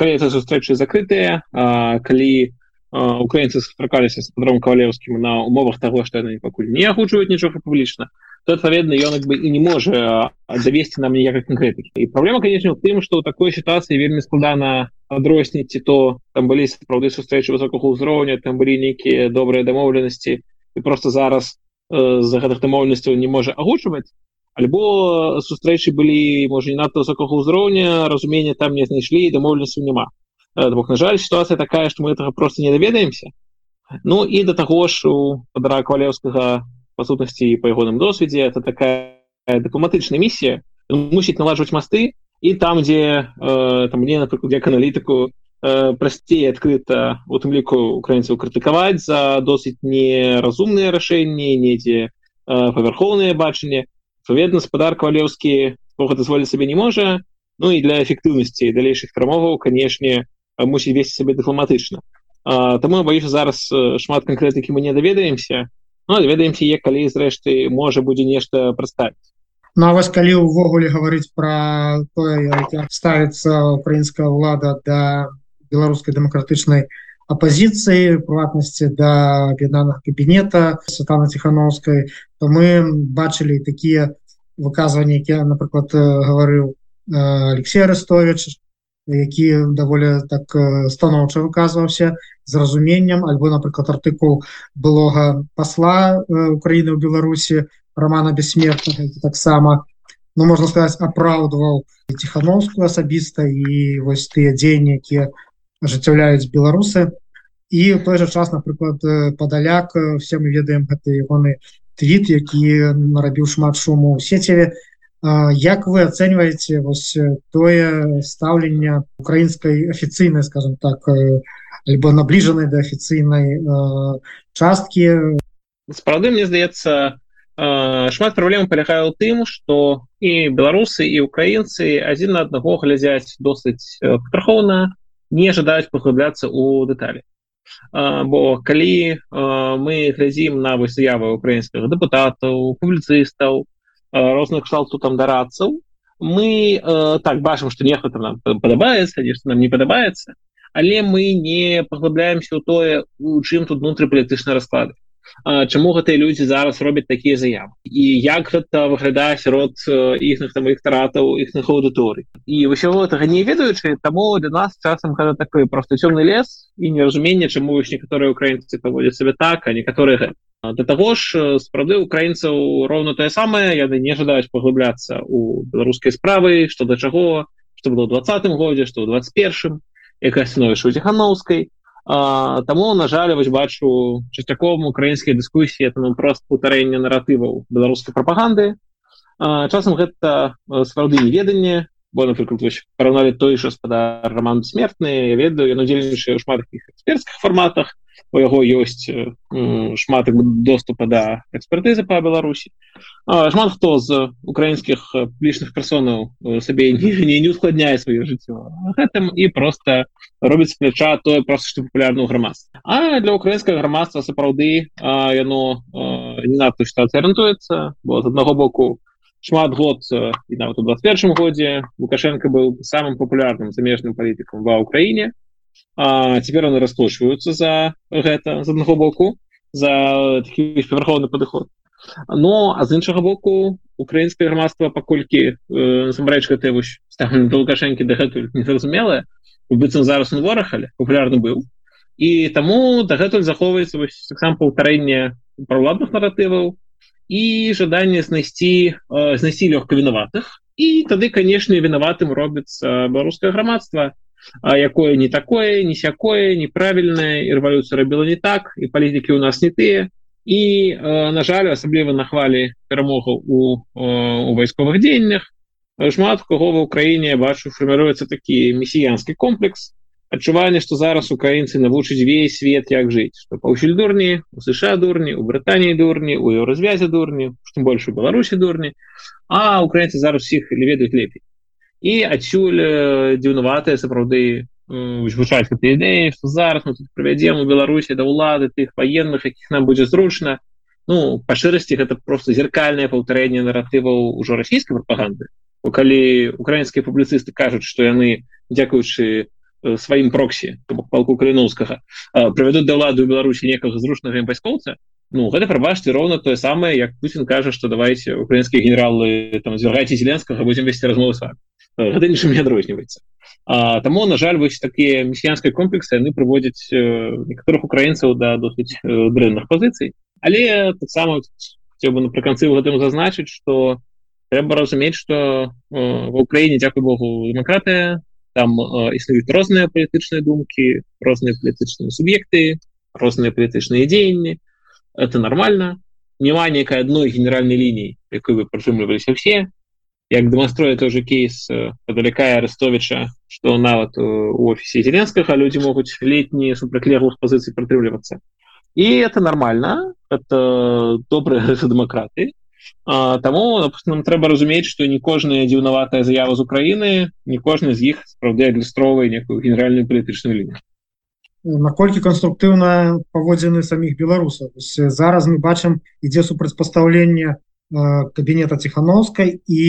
калі это сустрэчы закрытыя калі украінцы сустракаліся з падром кавалеўскім на умовах таго што яны пакуль не агучваюць нічога публічна то адпаведна ён як бы і не можа завесці нам ніякай канкрэтыкі і праблема конечно у тым что ў такой сітуацыі вельмі складана адрозніць ці то там былі сапраўды сустрэчы высокага ўзроўня там былі нейкія добрыя дамоўленасці і просто зараз з-за гэтых дамоўленасцяў не можа агучваць альбо сустрэчы былі можа не надта высокага ўзроўня разумення там не знайшлі дамоўленасцю няма бок на жаль ситуация такая что мы этого просто не даведаемся ну і до таго ж у падра квалеўскага по сутнасці по ягоным досведзе это такая дыпламатычная місія мусіць налажваць масты і там дзе э, там мне напрыклад як аналітыку э, прасцей адкрыта у тым ліку украінцаў крытыкаваць за досыць неразумныя рашэнні недзе э, павярхоўнае бачанне суведна спадар кавалеўскі гэта дазволіць сабе не можа ну і для эфектыўнасці далейшых трамоваў канешне мусіць весці сабе дыпламатычна Таму баюся зараз шмат канкрэтыкі мы не даведаемся Ну, ведаемся як калі зрэшты можа будзе нешта праставіць Ну вось калі ўвогуле гаварыць пра тое ставіцца украінская ўлада да беларускай дэмакратычнай апозіцыі прыватнасці да аб'яднаных кабінета сатана ціхановскай то мы бачылі такія выказванні якія напрыклад гаварыў Алексей арестович які даволі так станоўча выказваўся з разуменнем альбо напрыклад артыкул былога пасла Украіны ў Беларусі романа бессмертнага таксама ну можна сказаць апраўдваў ціхановскую асабіста і вось тыя дзеянні якія ажыццяўляюць беларусы і в той жа час напрыклад падаляк все мы ведаем гэты ягоны твіт які нарабіў шмат шуму у сеціве Як вы ацэньваеце вось тое стаўленне украінскай афіцыйнай скажем так альбо набліжанай да афіцыйнай часткі справды мне здаецца шмат праблем палягае ў тым што і беларусы і украінцы адзін на аднаго глядзяць досыць патрахоўна не жадаюць паглыбляцца ў дэталі бо калі мы глядзім на вось заявы украінскага дэпутатаў публіцыстаў розных кшталту там дарадцаў мы так бачым што нехта нам падабаецца нешта нам не падабаецца але мы не паглыбляемся ў тое у чым тут унутрыпалітычны расклады чаму гэтыя людзі зараз робяць такія заявы і як гэта выглядае сярод іх там электоратаў іхных аўдыторый і ўсяго гэтага не ведаючы таму для нас часам гэта такой просто цёмны лес і неразуменне чаму ж некаторыя украінцы паводзяць сабе так а некаторыя для таго ж справды украінцаў роўна тое самае яны не жадаюць паглыбляцца у беларускай справы што да чаго што было двадцатым годзе што ў 21 якая становіш у ціхановскай Таму на жаль вось бачу часцяком украінскія дыскусіі это прост паўтарэнне наратываў беларускай прапаганды. Часам гэта сапраўды неведанне бо напрыклад параўналі той жа спадар роман смертны я ведаю ён удзельнічае ў шмат таких экспертскіх фарматах у яго ёсць шмат доступа да экспертызы по беларусі. Шмат хто з украінскіх публічных персонаў сабе не не ускладняе сваё жыццё. Гэтым і просто робіць пляча тое просто што папулярную грамадство а для украінскага грамадства сапраўды яно не надто што арыентуецца бо з аднаго боку шмат год і нават у 21 годзе лукашенко быў самым папулярным замежным палітыкам ва ўкраіне а цяпер яны расплочваюцца за гэта з аднаго боку за верховны падыход. Но а з іншага боку украінскае грамадства паколькі насамрэч э, гэта вось да лукашэнкі дагэтуль незразумелая быццам зараз он ворахалі папулярны быў. І таму дагэтуль захоўваецца таксам паўтарэнне праўладных наратываў і жаданне знайсці э, знайсці лёгка вінаватых. І тады канешне вінаватым робіцца беларускае грамадства а якое не такое не сякое неправільнае і рэвалюцыя рабіла не так і палітыкі у нас не тыя. І э, на жаль асабліва нахвалі перамогу у, у вайсковых дзеяннях шмат кого в Украіне бачу фарміруецца такі месіянскі комплекс. Адчуванне што зараз украінцы навучыць весь свет як жыць. Што паўсюль дурні у сша дурні у брытаніі дурні у еўразвязе дурні што больш у беларусі дурні. А украінцы зараз усіх ведаюць лепей і адсюль дзіўнаватыя сапраўды вывучаць гэты ідэі што зараз мы тут правядзем у беларусі да ўлады тых военных якіх нам будзе зручна. Ну па шырасці гэта просто зеркальнае паўтарэнне наратываў ужо расійскай прапаганды. Калі украінскія публіцысты кажуць што яны дзякуючы сваім проксі палку каліновскага правядуць да ўлады ў беларусі некага зручнага вайскоўца Ну гэта прабачце роўна тое самае як Путін кажа што давайте украінскія генералы там звяргайце зеленскага будзем весці размовы с вами гэта нічым не адрозніваецца Таму на жаль вось такія месіянскія комплексы яны прыводзяць некаторых украінцаў да досыць дрэнных пазіцый але таксама хотел бы напрыканцы гэтым зазначыць что трэба разумець что в Украіне Дякую Богу дэмакратыя там існуюць розныя палітычныя думкі розныя палітычныя суб'екты розныя палітычныя дзеянні это нормально. Няма некай адной генеральнай лініі якой вы прытрымліваліся все як дэманструе той же кейс падалякая арестовича что нават у офісе зеленскага люди могуць летние супрацьлеглых пазіцый прытрымлівацца і это нормально это добрые дэмакраты Таму нам трэба разумець што не кожная дзіўнаватая заява з Украіны не кожны з іх спраўдзе адлюстроўвае некую генеральную палітычную лінію наколькі канструктыўна паводзіны саміх беларусаў? Зараз мы бачым ідзе супрацьпастаўленне кабінета ціхановскай і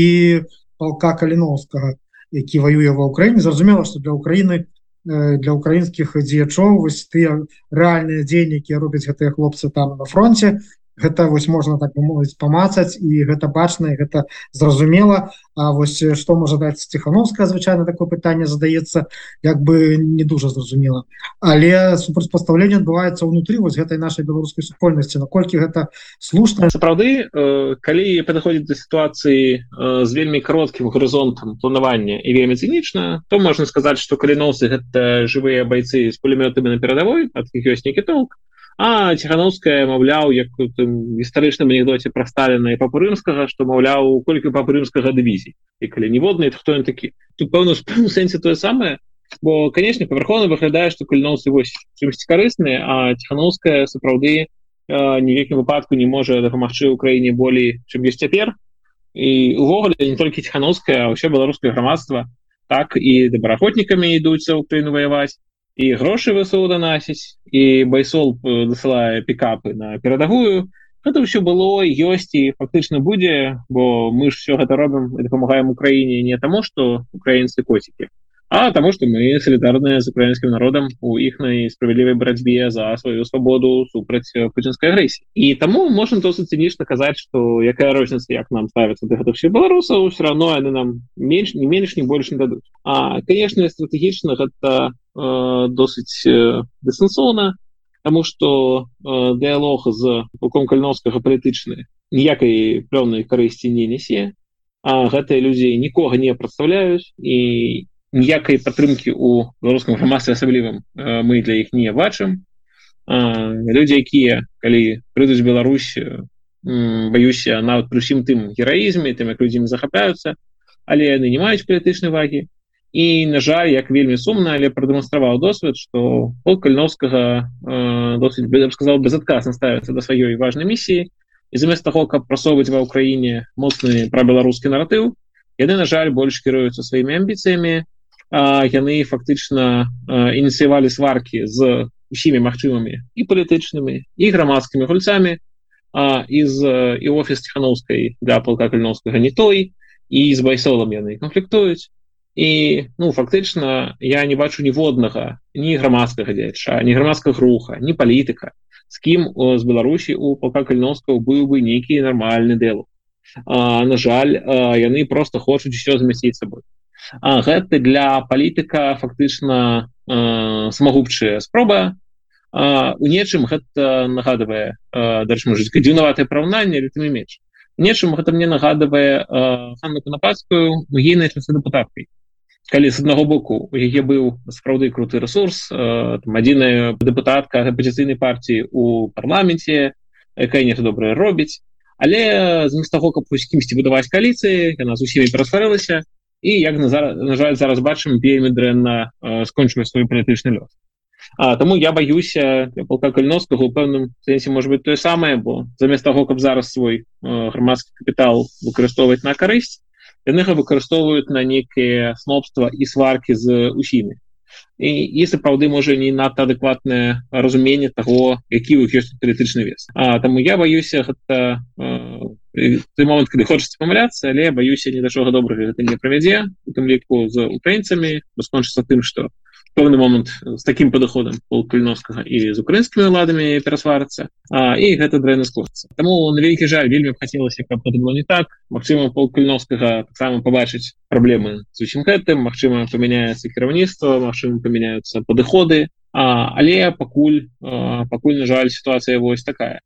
палка каліновскага які воюе ва ўкраіне зразумела што для Украіны для украінскіх дзеячоў вось тыя рэальныя дзеянні якія робяць гэтыя хлопцы там на фронте гэта вось можна так мовіць памацаць і гэта бачна гэта зразумела. А вось што можа даць ціхановская звычайна такое пытанне задаецца як бы не дуже зразумела. Але супрацьпастаўленне адбываецца ўнутры вось гэтай нашай беларускай супольнасці. Наколькі гэта слушна? Сапраўды калі падыходзіць да сітуацыі з вельмі кароткім гарызонтам планавання і вельмі цынічна то можна сказаць што каліносы гэта жывыя байцы з пулемётамі на перадавой ад ёсць нейкі толк А ціхановская маўляў як гістарычным анекдоце пра сталіна і папу рымскага што маўляў колькі папу рымскага дывізій і калі ніводны хто ён такі тут пэўна сэнсе тое самае бо канешне павярхоўна выглядае што кальноўсы вось чымсьці карысныя а ціхановская сапраўды ніякім выпадку не можа дапамагчы ў краіне болей чым ёсць цяпер і увогуле не толькі ціхановская ўсё беларускае грамадства так і добраахвотнікамі ідуць у Україніну ваяваць і грошы высу данасіць і байсол дасылае пікапы на перадавую гэта ўсё было ёсць і фактычна будзе бо мы ж все гэта робім дапамагаем Україніне не таму што украінцы коцікі а тому что мы солідарныя з украінскім народам у іхнай справядлівай барацьбе за сваю свабоду супраць пуцінскай агрэсіі і таму можем досыць цынічна казаць что якая розніца як нам ставіцца да гэтых беларусаў все равно яны нам менш не менш не больш не дадуць а конечно стратэгічна гэта э, досыць э, дысэнсоўна тому что э, дыялог з пуком кальновскага палітычны ніякай пэўнай карысці не нясе а гэтыя людзі нікога не прадстаўляюць і ніякай падтрымки у беларускам грамадстве асаблівым мы для іх не бачым. Людзі якія калі прыйдуць Беларусь баюся нават пры усім тым гераізме тым як людзі захапляюцца але яны не маюць палітычнай вагі. І на жаль як вельмі сумна але прадэманстраваў досвед что пол кальновскага досыць бы сказал безадказна ставіцца да сваёй важной місіі. І замест таго каб прасоўваць ва ўкраіне моцны пра беларускі наратыў яны на жаль больш кіруюцца сваімі амбіцыямі яны фактычна ініцыявалі сваркі з усімі магчымымі і палітычнымі і грамадскімі гульцамі і з і офіс ціхановскай для полка кальновскага не той і з байсолам яны канфліктуюць. І ну фактычна я не бачу ніводнага ні грамадскага дзяча не грамадскага руха не палітыка з кім з беларусі у полка кальновского быў бы нейкі нармальны дэл на жаль яны просто хочуць усё замясціць сабой а, гэта для палітыка фактычна э, самагубчая спроба. У нечым гэта нагадывае дальше жыць дзіўнаватае параўнанне рытмі меч нечым гэта мне нагадывае ханну канапацкую ейнай часы дэпутаткай калі з аднаго боку у яе быў сапраўды круты ресурс адзіная дэпутатка апозіцыйнай партіі у парламенце якая не добрая робіць. Але замест таго каб у кімсьці будаваць каліцыі яна з усімі перасварылася і як на зараз на жаль зараз бачым вельмі дрэнна скончвае свой палітычны лёс А таму я баюся полка кальноскага у пэўным сэнсе может быть тое самае бо замест таго каб зараз свой грамадскі капітал выкарыстоўваць на карысць яны выкарыстоўваюць на нейкія снобства і сваркі з усімі і, і сапраўды можа не надта адэкватнае разуменне того які у ёсць палітычны вес А таму я баюся гэта той момент калі хочацца памыляцца але баюся ні да чога добрага гэта не правядзе у тым ліку з украінцамі скончыцца тым што пэўны момант з таким падыходам пол кальновскага і з украінскімі ладамі перасварацца і гэта дрэнна скоцца Таму на вялікі жаль вельмі хацелася каб это было не так. Мачыма пол кальновскага таксама побачыць праблемы з усім гэтым. Мачыма памяняецца кіраўніцтва Мачыма памяняюцца падыходы. Але пакуль пакуль на жаль сітуацыя вось такая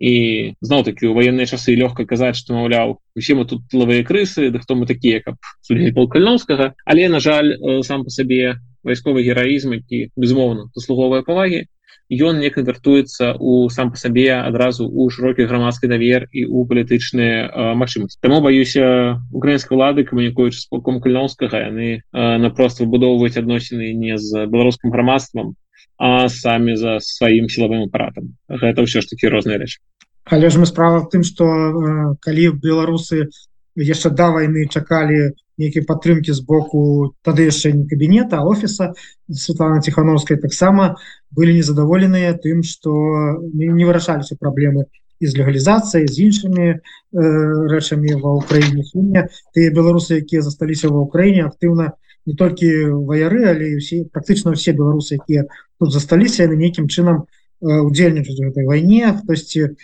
і зноў такі у военные часы лёгка казаць что маўляў усе мы тут тылавыя крысы да хто мы такія каб суддзі полкальновскага але на жаль сам по сабе вайсковы гераізм які безумоўна заслуговыя павагі ён не канвертуецца у сам по сабе адразу у шырокі грамадскі давер і у палітычныя магчымасці Таму баюся украінскай улады камунікуючы з полком кальноўскага яны напрост выбудоўваюць адносіны не з беларускім грамадствам а самі за сваім сілавым апаратам гэта ўсё ж такі розныя рэчы але ж мы справа в тым что э, калі беларусы яшчэ да войны чакалі нейкіе падтрымки з боку тады яшчэ не кабінета офіса Светлана тихохановская таксама былі незадаволеныя тым что не вырашаліся праблемы з легалізацыяй з іншымі э, рэчамі ва ўкраіне тыя беларусы якія засталіся ва ўкраіне актыўна не толькі ваяры але ўсе практычна ўсе беларусы якія тут засталіся яны нейкім чынам удзельнічаць гэтай вайне хтосьці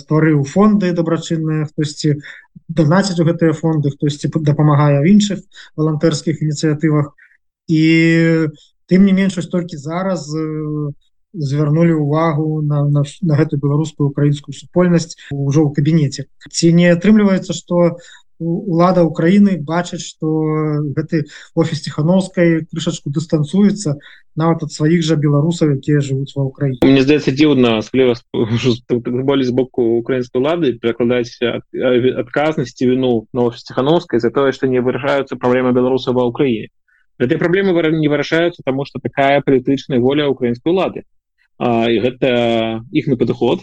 стварыў фонды дабрачынныя хтосьці донацяць у гэтыя фонды хтосьці дапамагае в іншых валантэрскіх ініцыятывах і тым не менш толькі зараз звярнулі увагу на, на, на гэтую беларускую украінскую супольнасць ужо ў кабінеце ці не атрымліваецца что лада Украіны бачыць что гэты офіс ціхановскай крышачку дыстанцуецца нават ад сваіх жа беларусаў якія жывуць ва Украіне. Мне здаецца дзіўна асабліва болей з боку украінскай улады перакладаць адказнасці віну на офіс ціхановскай за тое што не вырашаюцца праблемы беларусаў ва Украіне. Этой праблемы не вырашаюцца таму што такая палітычная воля украінскай улады. І гэта іх на падыход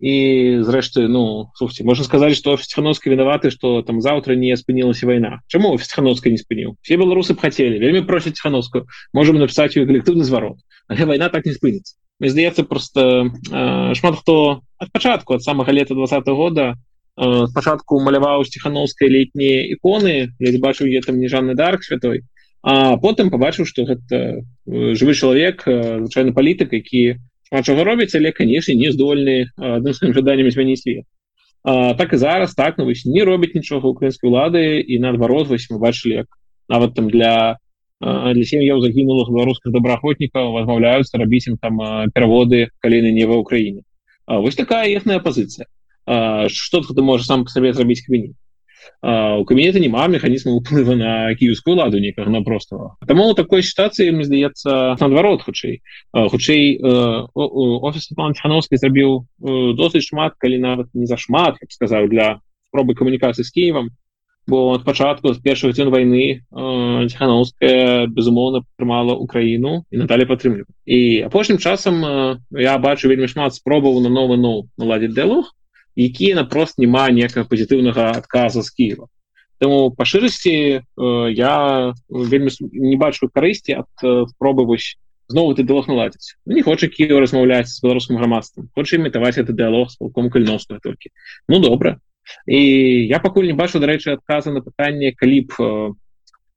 і зрэшты ну слухайте можна сказаць что офісхановска вінаваты что там завтра не спынілася вайна чаму офісхановска не спыніў все беларусы б хацелі вельмі просяць хановску можем написать ее калектыўны зварот але вайна так не спыніцца мне здаецца просто э, шмат хто ад пачатку ад самага лета два года э, спачатку маляваў сціхановскай летнія іконы я бачыў я там нежанны дарк святой а потым побачыў что гэта жывы чалавек звычайны палітык які чаго робіць але канешне не здольны адным сваім жаданнем змяніць свет. Так і зараз так ну вось не робіць нічога украінскай улады і наадварот вось мы бачылі як нават там для для сем'яў загінулых беларускіх добраахвотнікаў возмаўляюцца рабіць ім там пераводы каліны не ва ўкраіне вось такая ехная пазіцыя что ты можа сам по сабе зрабіць квіні у кабінета няма механізму уплыву на кіевскую ладу некага на простого таму такой сітуацыі мне здаецца наадварот хутчэй хутчэй офіс планхановскі зрабіў досыць шмат калі нават не зашмат як сказаў для спробы камунікацыі з Киевам бо ад пачатку з першых дзён войны ціхановская безумоўна прымала Украіну і надалей падтрымлю і апошнім часам я бачу вельмі шмат спробаў на новы ну наладзіць дыалог які напрост няма некага пазітыўнага адказа з Киева Таму па шырасці э, я вельмі не бачу карысці ад э, спробы вось знову ты дыалог наладзіць. Ну, не хоча Кіева размаўляць з беларускім грамадствам хоча імітаваць это дыалог з палком кальноства толькі. Ну добра. І я пакуль не бачу дарэчы адказа на пытанне калі б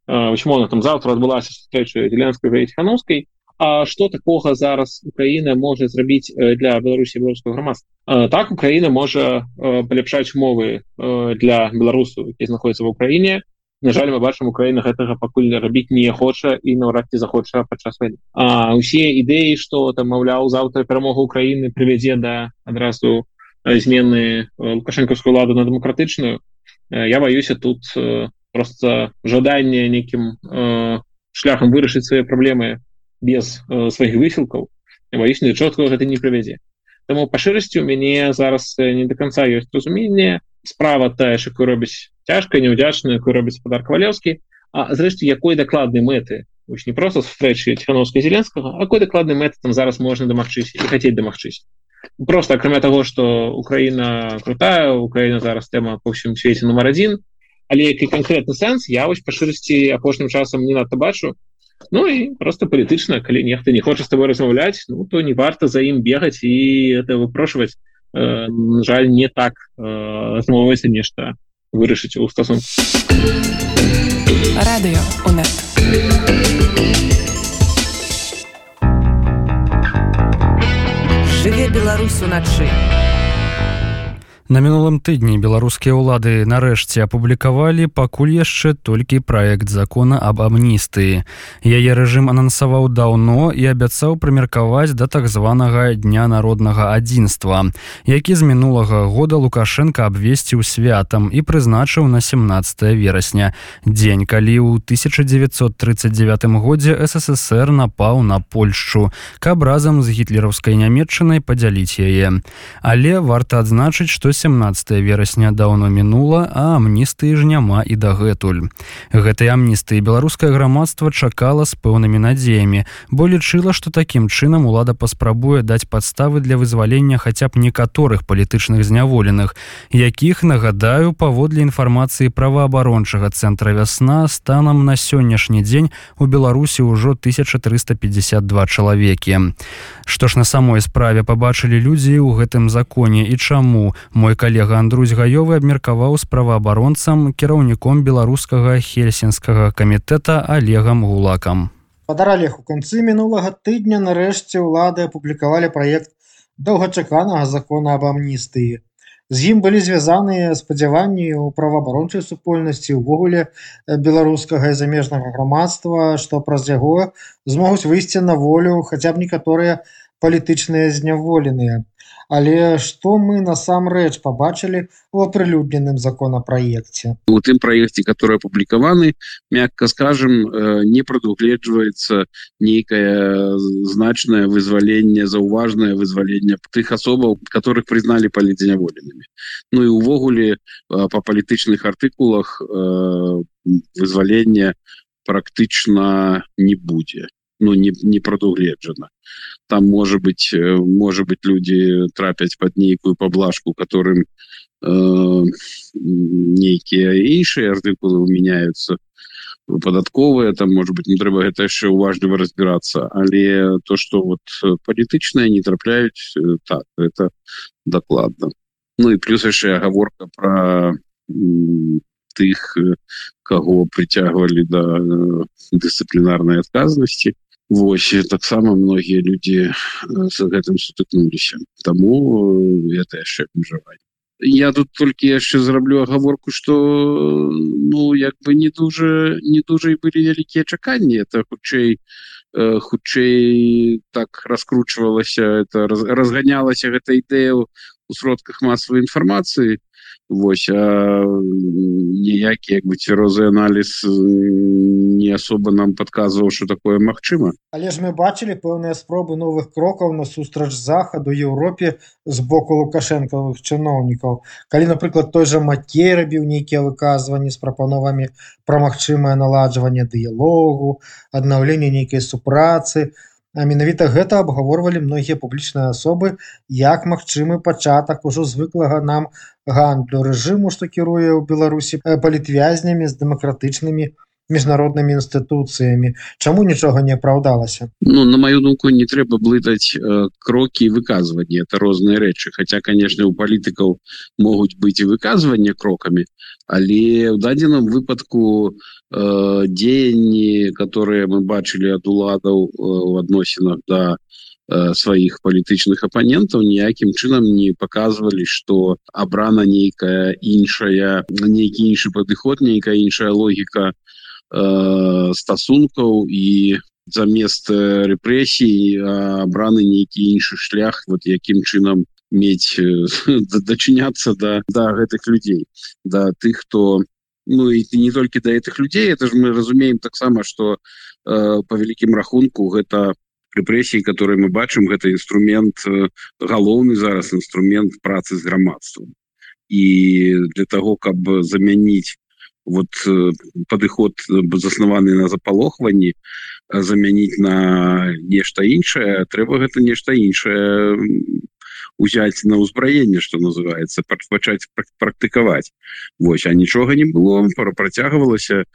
э, там завтра адбылася сустрэча дзеленскай хановскай А что такога зараз Украіна можа зрабіць для беларусі беларускага грамадства так Украіна можа паляпшаць умовы для беларусаў які знаходзяцца в Украіне На жаль мы бачым Украіна гэтага пакуль рабіць не хоча і наўрад ці захоча падчас войны А усе ідэі что там маўляў завтра перамога Украіны прывядзе да адразу змены лукашэнкаўскую ладу на дэмакратычную я баюся тут просто жаданне нейкім шляхам вырашыць свае праблемы без э, сваіх высілкаў ваічна чоткага гэта не прывядзе Таму па шырасці у мяне зараз не до конца ёсць разуменне справа тая якую робіць цяжка неудзячная якую робіць спадар кавалеўскі А зрэшты якой дакладнай мэты Вось не просто сустрэчы ціхановска зеленскага какой дакладны мэт там зараз можна дамагчыся і хацець дамагчыся просто акрамя того что Украіна крутая Украіна зараз тэма по ўсім свеце нумар один але які конкретны сэнс я вось па шырасці апошнім часам не надта бачу Ну і просто палітычна калі нехта не хоча з тобой размаўляць ну то не варта за ім бегаць і это выпрошваць э, жаль не так размоваецца э, нешта вырашыць у стасунку радыё у нас. Жыве Беларусь уначы На мінулым тыдні беларускія ўлады нарэшце апублікавалі пакуль яшчэ толькі праект закона аб амністыі. Яе рэжым анансаваў даўно і абяцаў прымеркаваць да так званага дня народнага адзінства, які з мінулага года Лукашенко абвесціў святам і прызначыў на 17 верасня. Дзень, калі ў 1939 годзе ССР напаў на Польшчу, каб разам з гітлераўскай нямметчынай падзяліць яе. Але варта адзначыць, што 17 верасня даўно мінула а амністыі ж няма і дагэтуль. Гэтай амністыі беларускае грамадства чакала з пэўнымі надзеямі бо лічыла што такім чынам улада паспрабуе даць падставы для вызвалення хаця б некаторых палітычных зняволеных якіх нагадаю паводле інфармацыі праваабарончага цэнтра вясна станам на сённяшні дзень у беларусі ўжо 1352 чалавекі. Што ж на самой справе пабачылі людзі ў гэтым законе і чаму мой калега Андрусь гаёвы абмеркаваў з праваабаронцам кіраўніком беларускага хельсінскага камітэта олегам гулакам. Падаралег у канцы мінулага тыдня нарэшце ўлады апублікавалі праект доўгачаканага закона об амністыі. З ім былі звязаныя спадзяванні ў праваабарончай супольнасці ўвогуле беларускага і замежнага грамадства што праз яго змогуць выйсці на волю хаця б некаторыя палітычныя зняволеныя. Але што мы насамрэч побачылі у опрылюдненым законапраекце? У тым проекте который опублікаваны мягко скажем э, не прадугледжваецца нейкае значное вызваленне заўважное вызваленне тых асобаў которых признали палідзеняволенымі Ну і увогуле э, по палітычных артыкулах э, вызвалення практычна не будзе ну не не прадугледжана там может быть может быть люди трапяць под нейкую поблажку которым э, нейкія іншыя артыкулы меняются падатковыя там может быть не трэба гэта яшчэ уважліва разбираться. Але то что вот палітычныя не трапляюць так это докладно. Ну и плюс яшчэ оговорка про тых кого прыцягвалі да дысцыплінарнай адказнасці Вось таксама многія людзі з гэтым сутыкнуліся. Таму это яшчэ абмежаванне я тут толькі яшчэ зраблю агаворку что ну як бы не дуже не дуже і былі вялікія чаканні. Это хутчэй хутчэй так раскручвалася это раз, разганялася гэта ідэя у сродках масавай інфармацыі Вось ніякі як бы цвярозы аналіз не особо нам подказваў что такое Мачыма але ж мы бачылі пэўныя спробы новых крокаў на сустрач захаду Еўропе з боку лукашэнкавых чыноўнікаў. Калі напрыклад той жа Макей рабіў нейкія выказванні з прапановамі пра магчымае наладжванне дыялогу аднаўленне нейкай супрацы то А менавіта гэта абгаворвалі многія публічныя асобы як магчымы пачатак ужо звыклага нам гандлю рэжыму што кіруе ў беларусі палітвязнямі з дэмакратычнымі міжнароднымі інстытуцыямі. Чаму нічога не апраўдалася? Ну на маю думку не трэба блытаць э, крокі выказвання это розныя рэчы. Хотя конечно у палітыкаў могуць быць і выказванне крокамі але в дадзеным выпадку э, дзеянні которые мы бачылі ад уладаў э, у адносінах да э, сваіх палітычных апанентаў ніякім чынам не показывалі что абрана нейкая іншая нейкі іншы падыход нейкая іншая логіка Э, стасункаў і замест рэпрэсій абраны нейкі іншы шлях вот якім чынам мець дачыняцца да да гэтых людзей да тых хто ну і не толькі да этих людзей это ж мы разумеем таксама что э, по вялікім рахунку гэта рэпрэсій которые мы бачым гэта інструмент э, галоўны зараз інструмент працы з грамадством і для того каб замяніць вот э, падыход э, заснаваны на запалохванні замяніць на нешта іншае трэба гэта нешта іншае узять на ўзбраенне что называется пачаць практыкаваць. Вось а нічога не было працягвалася э,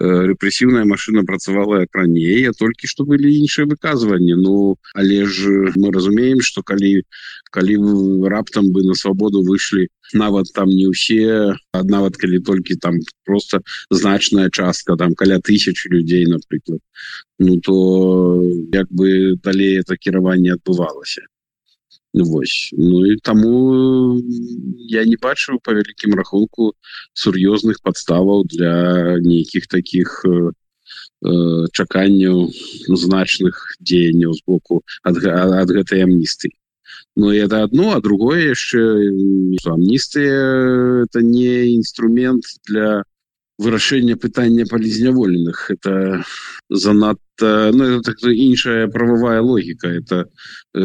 рэпрэсіўная машина працавала як раней а толькі што былі іншыя выказванні. Ну але ж мы разумеем что калі калі раптам бы на свабоду выйшлі нават там не ўсе нават калі толькі там просто значная частка там каля тысячи людзей напрыклад Ну то як бы далей это кіраванне адбывалася Вось Ну і таму я не бачу по вялікім рахунку сур'ёзных подставаў для нейкіх таких э, чаканняў значных дзеянняў з боку ад, ад гэтай амністы Ну это одно а другое яшчэ амністыя это не інструмент для вырашэння пытання палізняволеных. Это занадта ну, так іншая правовая логіка. Это э,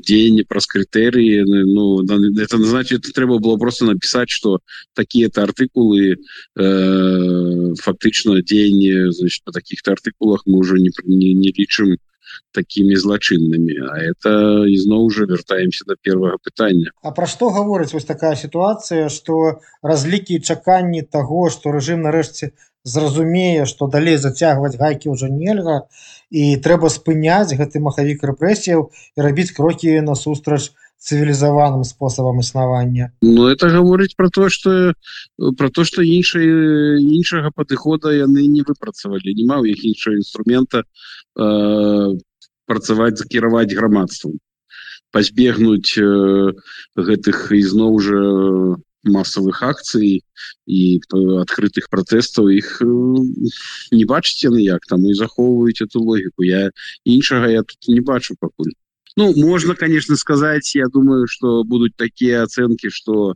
дзеянне праз крытэрыі. Ну это значит трэба было просто написать что такие-то артыкулы э, фактычна дзеянне значит по таких-то артыкулах мы уже не не, не лічым такими злачыннымі А это ізноў уже вяртаемся до первого пытання А пра што гаворыць вось такая сітуацыя что разлікі чаканні того что рэжым нарэшце зразумее что далей зацягваць гайкі ўжо нельга і трэба спыняць гэты махавік рэпрэсіяў і рабіць крокі насустрач цывілізаваным спосабам існавання Ну это гаворыць про то что про то что іншай іншага падыхода яны не выпрацавалі не ма у іх іншого інструмента э, працаваць закіраваць грамадствам пазбегнуць э, гэтых ізноў жа масавых акцый і адкрытых пратэстаў. Іх э, не бачыце на як там і захоўваюць эту логіку. Я іншага я тут не бачу пакуль Ну можно конечно сказать я думаю что будут такие оценки что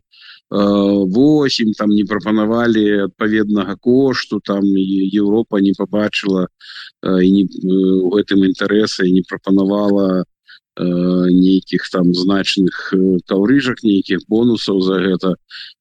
8 там не прапанавалі адпаведнага кошту там Европа не побачыла і не у гэтым інтарэса і не прапанавала нейкіх там значных каўрыжак нейкіх бонусаў за гэта.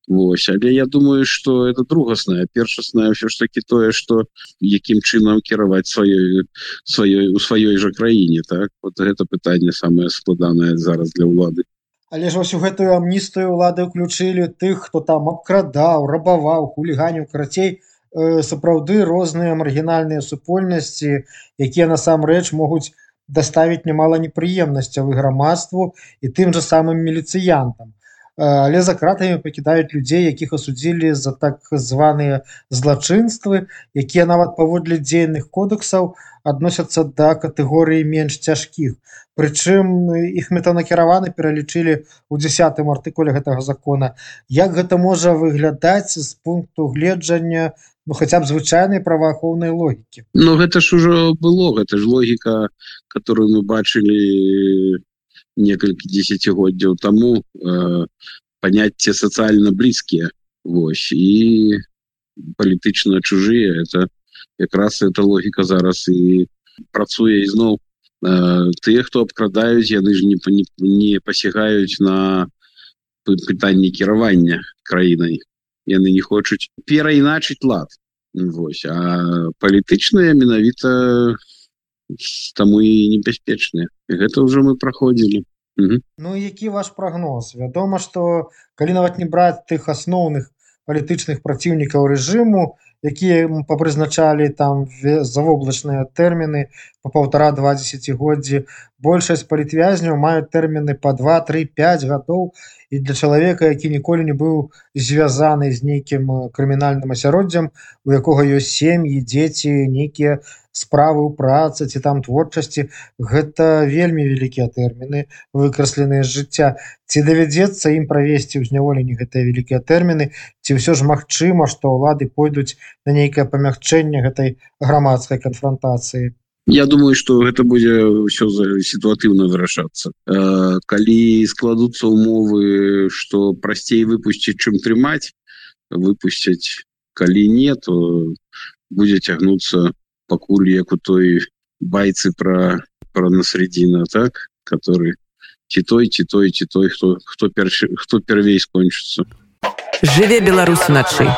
Вось. Але я думаю что это другасная першасная ўсё ж таки тое что якім чынам кіраваць сваёй сваёй у сваёй жа краіне так? Вот гэта пытанне самае складанае зараз для ўлады. Але ж вось у гэтую амністую ўлады ўключылі тых хто там абкрадаў рабаваў хуліганю карацей сапраўды розныя маргінальныя супольнасці якія насамрэч могуць даставіць немало непрыемнасцяў і грамадству і тым же самым міліцыянтам але за кратамі пакідаюць людзей якіх асудзілі за так званыя злачынствы якія нават паводле дзейных кодексаў адносяцца да катэгорыі менш цяжкіх. Прычым іх метанакіраваны пералічылі у десятым артыкуле гэтага закона. Як гэта можа выглядаць з пункту гледжання ну хотя б звычайнай праваахоўнай логікі но гэта ж ужо было гэта ж логіка которую мы бачылі некалькі десятгоддзяў тому э, понятце сацыяльна блізкія. Вось і палітычна чужыя. Это якраз эта логіка зараз і працуе ізноў. Э, тыя хто абкрадаюць яны ж не не, не пасягаюць на пытанні кіравання краінай яны не хочуць перайначыць лад. Вось. А палітычныя менавіта таму і небяспечныя гэта ўжо мы праходзілі. Ну які ваш прогноз вядома что калі нават не браць тых асноўных палітычных праціўнікаў рэжыму якія папрызначалі там завоблачныя тэрміны по полтора-два десятгоддзі большасць палітвязняў маюць тэрміны по два три 5 гадоў. І для чалавека які ніколі не быў звязаны з нейкім крымінальным асяроддзям у якога ёсць сем'і дзеці нейкія справы ў працы ці там творчасці гэта вельмі вялікія тэрміны выкрасленыя з жыцця. Ці давядзецца ім правесці ў зняволенні гэтыя вялікія тэрміны ці ўсё ж магчыма што ўлады пойдуць на нейкае памягчэнне гэтай грамадскай канфронтацыі Я думаю что гэта будзе ўсё сітуатыўна вырашацца. Э, калі складуцца умовы что прасцей выпусціць чым трымаць выпусцяць. Калі не то будзе цягнуцца пакуль як у той байцы про про насреддзіна так? Который ці той ці той ці той хто хто першы хто первей скончыцца жыве беларус начай